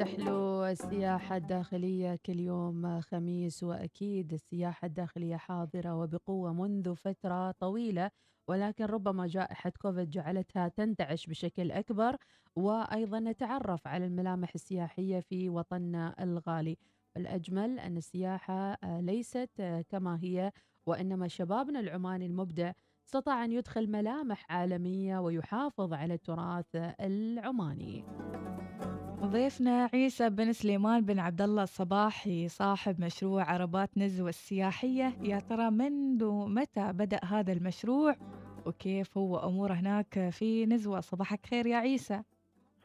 تحلو السياحة الداخلية كل يوم خميس وأكيد السياحة الداخلية حاضرة وبقوة منذ فترة طويلة ولكن ربما جائحة كوفيد جعلتها تنتعش بشكل أكبر وأيضا نتعرف على الملامح السياحية في وطننا الغالي. الأجمل أن السياحة ليست كما هي وإنما شبابنا العماني المبدع استطاع أن يدخل ملامح عالمية ويحافظ على التراث العماني. ضيفنا عيسى بن سليمان بن عبد الله الصباحي صاحب مشروع عربات نزوة السياحية. يا ترى منذ متى بدأ هذا المشروع؟ وكيف هو أمور هناك في نزوة؟ صباحك خير يا عيسى.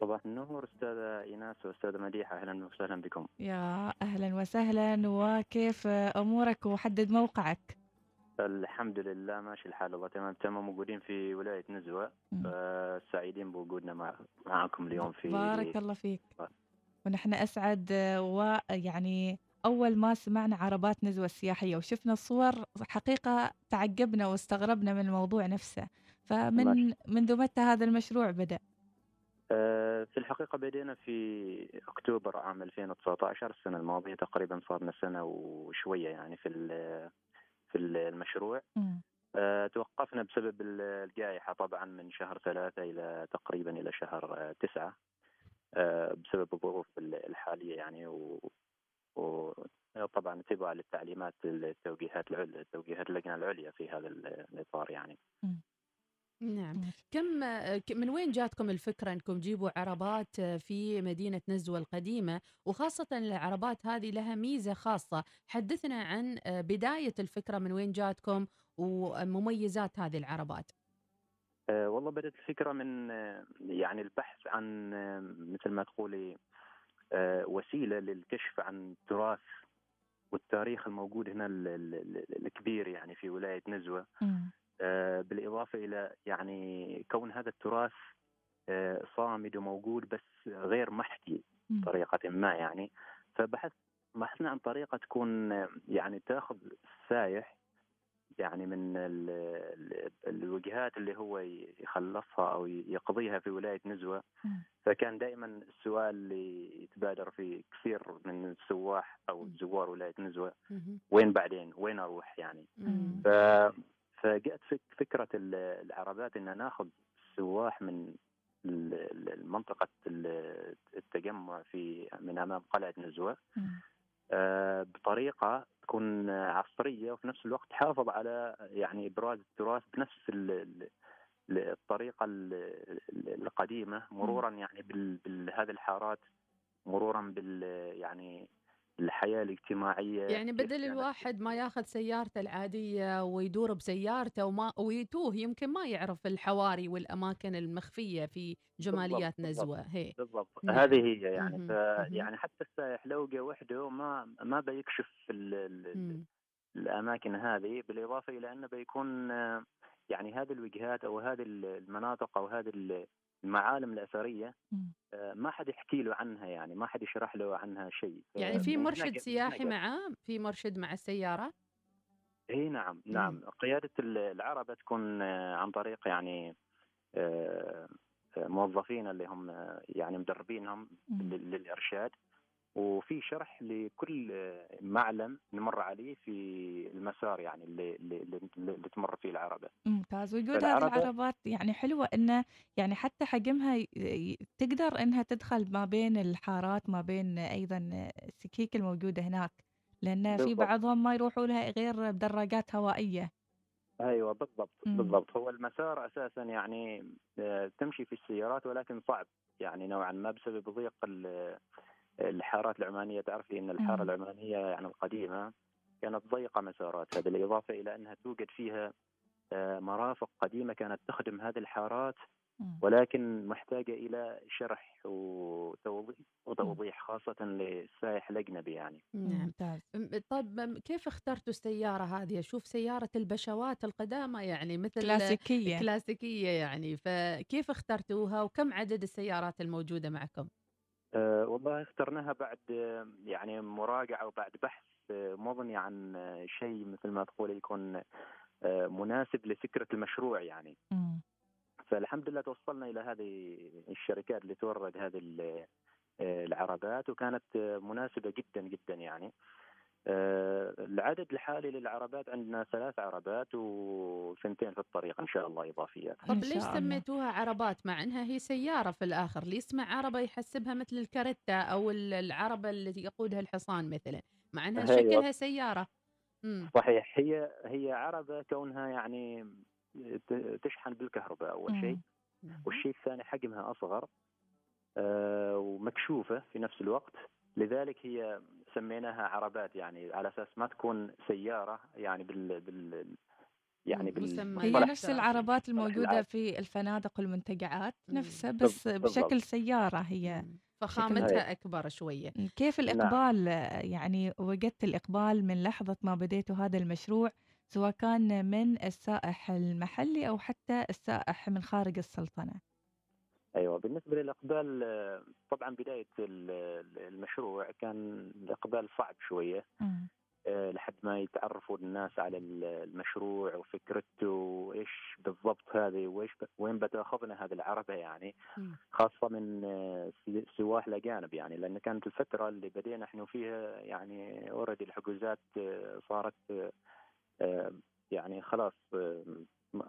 صباح النور أستاذة إيناس وأستاذة مديحة. أهلا وسهلا بكم. يا أهلا وسهلا. وكيف أمورك؟ وحدد موقعك. الحمد لله ماشي الحال. والله تمام. تمام موجودين في ولاية نزوة. آه سعيدين بوجودنا مع معكم اليوم في بارك الله فيك. ونحن أسعد ويعني أول ما سمعنا عربات نزوة السياحية وشفنا الصور حقيقة تعجبنا واستغربنا من الموضوع نفسه. فمن منذ متى هذا المشروع بدأ؟ آه في الحقيقة بدينا في أكتوبر عام 2019 السنة الماضية تقريبا صار لنا سنة وشوية يعني في في المشروع أه توقفنا بسبب الجائحة طبعا من شهر ثلاثة إلى تقريبا إلى شهر تسعة أه بسبب الظروف الحالية يعني و, وطبعا اتباعا للتعليمات التوجيهات العليا توجيهات اللجنة العليا في هذا الإطار يعني. نعم. كم من وين جاتكم الفكرة أنكم تجيبوا عربات في مدينة نزوة القديمة؟ وخاصة العربات هذه لها ميزة خاصة. حدثنا عن بداية الفكرة من وين جاتكم ومميزات هذه العربات. أه والله بدأت الفكرة من يعني البحث عن مثل ما تقولي أه وسيلة للكشف عن التراث والتاريخ الموجود هنا الكبير يعني في ولاية نزوة. م. بالإضافة إلى يعني كون هذا التراث صامد وموجود بس غير محكي بطريقة ما يعني. فبحث بحثنا عن طريقة تكون يعني تأخذ السايح يعني من الوجهات اللي هو يخلصها أو يقضيها في ولاية نزوة. فكان دائما السؤال اللي يتبادر فيه كثير من السواح أو زوار ولاية نزوة. وين بعدين؟ وين أروح يعني؟ ف فجاءت فكرة العربات أن ناخذ سواح من منطقة التجمع في من أمام قلعة نزوة. بطريقة تكون عصرية وفي نفس الوقت تحافظ على يعني إبراز التراث بنفس الطريقة القديمة مرورا يعني بهذه الحارات مرورا بال يعني الحياة الاجتماعية يعني بدل الواحد ما ياخذ سيارته العادية ويدور بسيارته وما ويتوه يمكن ما يعرف الحواري والأماكن المخفية في جماليات بالضبط نزوة هي. بالضبط. نعم. هذه هي يعني. ف يعني حتى السائح لو جاء وحده ما ما بيكشف ال ال الأماكن هذه بالإضافة إلى أنه بيكون يعني هذه الوجهات أو هذه المناطق أو هذه المعالم الأثرية ما حد يحكي له عنها يعني ما حد يشرح له عنها شيء. يعني في مرشد سياحي معاه؟ في مرشد مع السيارة؟ إي نعم نعم. مم. قياده العربة تكون عن طريق يعني موظفين اللي هم يعني مدربينهم للإرشاد. وفي شرح لكل معلم نمر عليه في المسار يعني اللي اللي, اللي تمر فيه العربة. ممتاز وجود هذه العربات يعني حلوة إنه يعني حتى حجمها تقدر إنها تدخل ما بين الحارات ما بين أيضا السكيك الموجودة هناك لأن في بعضهم ما يروحوا لها غير بدراجات هوائية. أيوه بالضبط مم. بالضبط هو المسار أساسا يعني تمشي في السيارات ولكن صعب يعني نوعا ما بسبب ضيق الحارات العمانية تعرفي إن الحارة. العمانية يعني القديمة كانت ضيقة مساراتها بالاضافه إلى أنها توجد فيها مرافق قديمة كانت تخدم هذه الحارات ولكن محتاجة إلى شرح وتوضيح وتوضيح خاصة للسائح الأجنبي يعني. ممتاز. طيب كيف اخترتوا السيارة هذه؟ أشوف سيارة البشوات القدامى يعني مثل كلاسيكية كلاسيكية يعني فكيف اخترتوها وكم عدد السيارات الموجودة معكم؟ أه والله اخترناها بعد يعني مراجعة وبعد بحث مضني عن شيء مثل ما تقول يكون مناسب لفكرة المشروع يعني. م. فالحمد لله توصلنا إلى هذه الشركات اللي تورد هذه آه، العربات وكانت آه، مناسبة جدا جدا يعني آه، العدد الحالي للعربات عندنا ثلاث عربات وثنتين في الطريق إن شاء الله اضافيات طب ليش سميتوها عربات مع إنها هي سيارة في الآخر؟ ليه يسمع عربة يحسبها مثل الكاريتا أو العربه التي يقودها الحصان مثلا؟ مع إنها شكلها سيارة. مم. صحيح هي هي عربة كونها يعني تشحن بالكهرباء أول شيء. والشيء الثاني حجمها أصغر آه، ومكشوفة في نفس الوقت. لذلك هي سميناها عربات يعني على أساس ما تكون سيارة يعني بال, بال يعني بال هي نفس العربات الموجودة في الفنادق والمنتجعات نفسها بس بالضبط. بشكل سيارة هي. فخامتها أكبر شوية. كيف نعم. الإقبال؟ نعم. يعني وجدت الإقبال من لحظة ما بديتوا هذا المشروع سواء كان من السائح المحلي أو حتى السائح من خارج السلطنة. أيوه بالنسبة للإقبال طبعا بداية المشروع كان الإقبال صعب شوية. آه، لحد ما يتعرفوا الناس على المشروع وفكرته وإيش بالضبط هذه وإيش وين بتاخذنا هذه العربة يعني. خاصة من آه، سواح الأجانب يعني لأن كانت الفترة اللي بدينا إحنا فيها يعني اوريدي الحجوزات آه، صارت يعني خلاص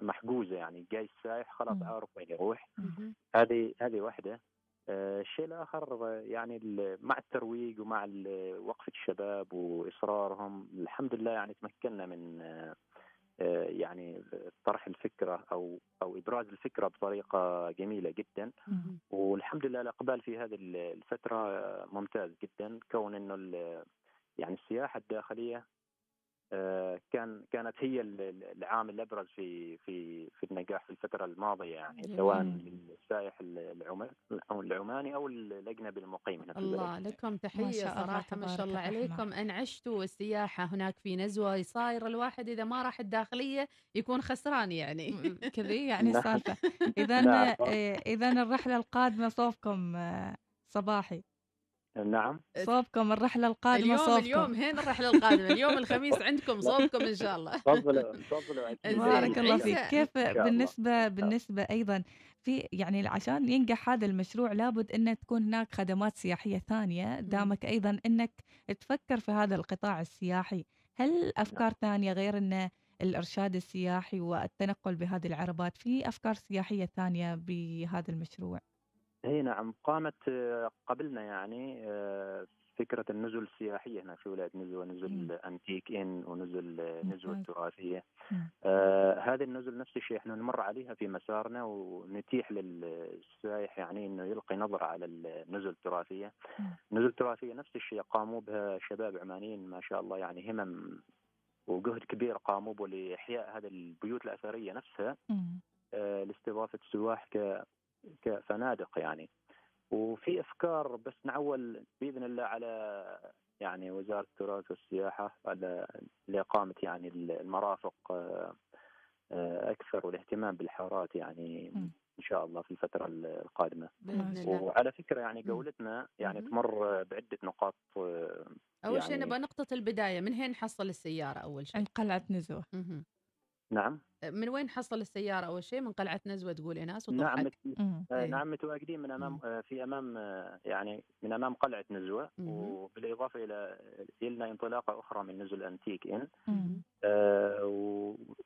محجوزة يعني جاي السائح خلاص عارف وين يروح. هذه هذه واحدة. آه، الشيء الآخر يعني مع الترويج ومع وقفة الشباب وإصرارهم الحمد لله يعني تمكنا من آه، يعني طرح الفكرة أو أو إبراز الفكرة بطريقة جميلة جدا. والحمد لله الإقبال في هذه الفترة ممتاز جدا. كون إنه يعني السياحة الداخلية كان كانت هي العامل الأبرز في في في النجاح في الفترة الماضية يعني جميل. سواء للسائح العماني أو الأجنبي المقيم هنا في الله البلد. لكم تحية صراحة ما شاء الله عليكم أنعشتوا السياحه هناك في نزوة صاير الواحد إذا ما راح الداخلية يكون خسران يعني كذي يعني نعم. السالفه اذا نعم. آه، اذا الرحلة القادمة صوفكم آه، صباحي نعم. صوبكم الرحلة القادمة اليوم صوبكم. اليوم هين الرحلة القادمة؟ اليوم الخميس عندكم صوبكم إن شاء الله. تفضلوا تفضلوا بارك الله فيك. كيف بالنسبة بالنسبة أيضا في يعني عشان ينجح هذا المشروع لابد أن تكون هناك خدمات سياحية ثانية. دامك أيضا أنك تفكر في هذا القطاع السياحي. هل أفكار ثانية غير أن الإرشاد السياحي والتنقل بهذه العربات في أفكار سياحية ثانية بهذا المشروع؟ اي نعم قامت آه، قبلنا يعني آه، فكرة النزل السياحية هنا في ولاية نزوة نزل أنتيك إن ونزل نزوة التراثية. آه هذه النزل نفس الشيء إحنا نمر عليها في مسارنا ونتيح للسائح يعني إنه يلقي نظرة على النزل التراثية. النزل التراثية نفس الشيء قاموا بها شباب عمانيين ما شاء الله يعني همم وجهد كبير قاموا به لإحياء هذه البيوت الأثرية نفسها. آه لاستضافة السواح ك كفنادق يعني. وفي أفكار بس نعول بإذن الله على يعني وزارة التراث والسياحة على لاقامه يعني المرافق آه، آه، أكثر والاهتمام بالحارات يعني إن شاء الله في الفترة القادمة. وعلى فكرة يعني جولتنا يعني تمر بعدة نقاط آه، أول يعني شيء نبغى نقطة البداية من هين حصل السيارة أول شيء؟ عند قلعه نزوه نعم. من وين حصل السيارة أول شيء؟ من قلعة نزوة تقول ناس نعم آه إيه. نعم متواجدين من أمام آه في أمام آه يعني من أمام قلعة نزوة وبالإضافة إلى لنا انطلاقة أخرى من نزل أنتيك إن.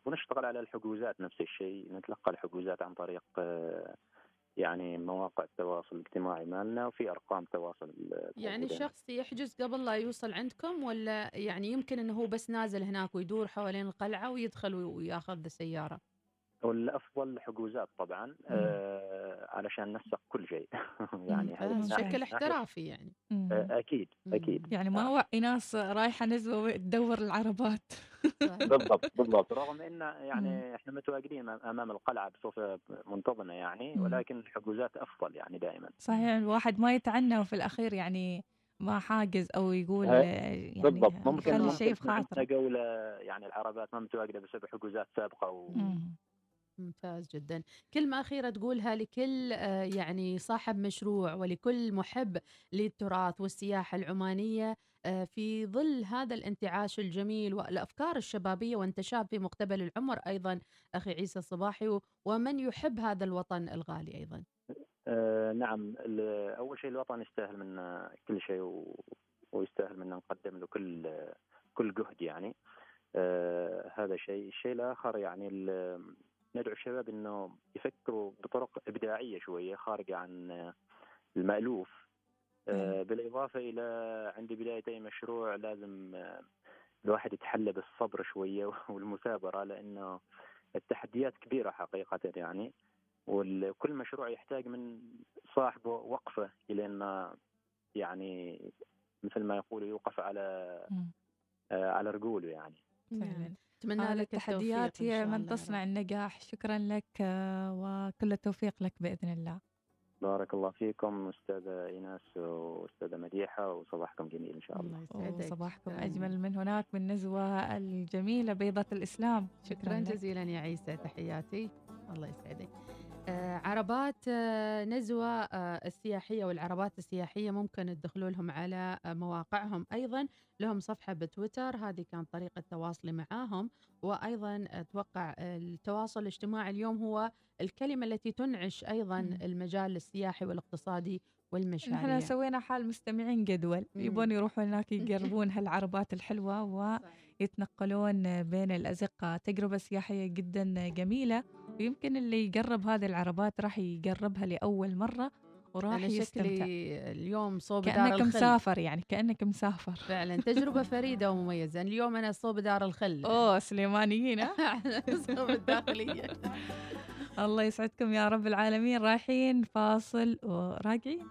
ونشتغل على الحجوزات نفس الشيء نتلقى الحجوزات عن طريق يعني مواقع التواصل الاجتماعي مالنا وفي أرقام تواصل يعني الشخص يحجز قبل لا يوصل عندكم ولا يعني يمكن إنه هو بس نازل هناك ويدور حوالين القلعة ويدخل وياخذ السيارة؟ والافضل حجوزات طبعا. آه علشان ننسق كل شيء. يعني هذا بشكل احترافي يعني. آه أكيد أكيد. يعني ما هو ناس رايحة نزوه تدور العربات. بالضبط بالضبط. رغم إن يعني إحنا متواجدين أمام القلعة بصفة منتظمة يعني ولكن الحجوزات أفضل يعني دائما. صحيح الواحد ما يتعنى وفي الأخير يعني ما حاجز أو يقول يعني بالضبط. ممكن خلي شيء في خاطر جوله يعني العربات ما متواجدة بسبب حجوزات سابقة و... ممتاز جدا. كلمة أخيرة تقولها لكل آه، يعني صاحب مشروع ولكل محب للتراث والسياحة العمانية آه، في ظل هذا الانتعاش الجميل والأفكار الشبابية وأنت شاب في مقتبل العمر أيضا أخي عيسى الصباحي ومن يحب هذا الوطن الغالي أيضا؟ آه نعم أول شيء الوطن يستاهل منا كل شيء و- ويستاهل منا نقدم له كل كل جهد يعني. آه هذا شيء. الشيء الآخر يعني ندعو الشباب إنه يفكروا بطرق إبداعية شوية خارجه عن آه، المألوف. آه بالإضافة إلى عند بدايه اي مشروع لازم آه، الواحد يتحلى بالصبر شوية والمثابرة لأنه التحديات كبيرة حقيقة يعني. وكل مشروع يحتاج من صاحبه وقفة الين ما يعني مثل ما يقولوا يوقف على على رجوله يعني. فعلا. أتمنى هذه لك التحديات إن هي من تصنع. النجاح. شكرا لك آه، وكل التوفيق لك بإذن الله. بارك الله فيكم أستاذة إيناس وأستاذة مديحة وصباحكم جميل إن شاء الله. الله يسعدك. وصباحكم. أجمل من هناك بالنزوة الجميلة بيضة الإسلام. شكرا شكرا لك. جزيلا يا عيسى تحياتي. الله يسعدك. آه عربات آه نزوة آه السياحية والعربات السياحية ممكن تدخلوا لهم على آه مواقعهم. أيضا لهم صفحة بتويتر هذه كانت طريقة تواصلي معاهم. وأيضا أتوقع التواصل الاجتماعي اليوم هو الكلمة التي تنعش أيضا. المجال السياحي والاقتصادي والمشاريع. إحنا سوينا حال مستمعين جدول. يبون يروحون هناك يقربون هالعربات الحلوة ويتنقلون بين الأزقة. تجربة سياحية جدا جميلة. ويمكن اللي يقرب هذه العربات راح يقربها لأول مرة وراح أنا يستمتع. شكلي اليوم صوب دار كأنك الخل. مسافر يعني كأنك مسافر. فعلا تجربة فريدة ومميزة. اليوم أنا صوب دار الخل. أوه سليمانيين؟ صوب الداخلية. الله يسعدكم يا رب العالمين. رايحين فاصل وراجعين.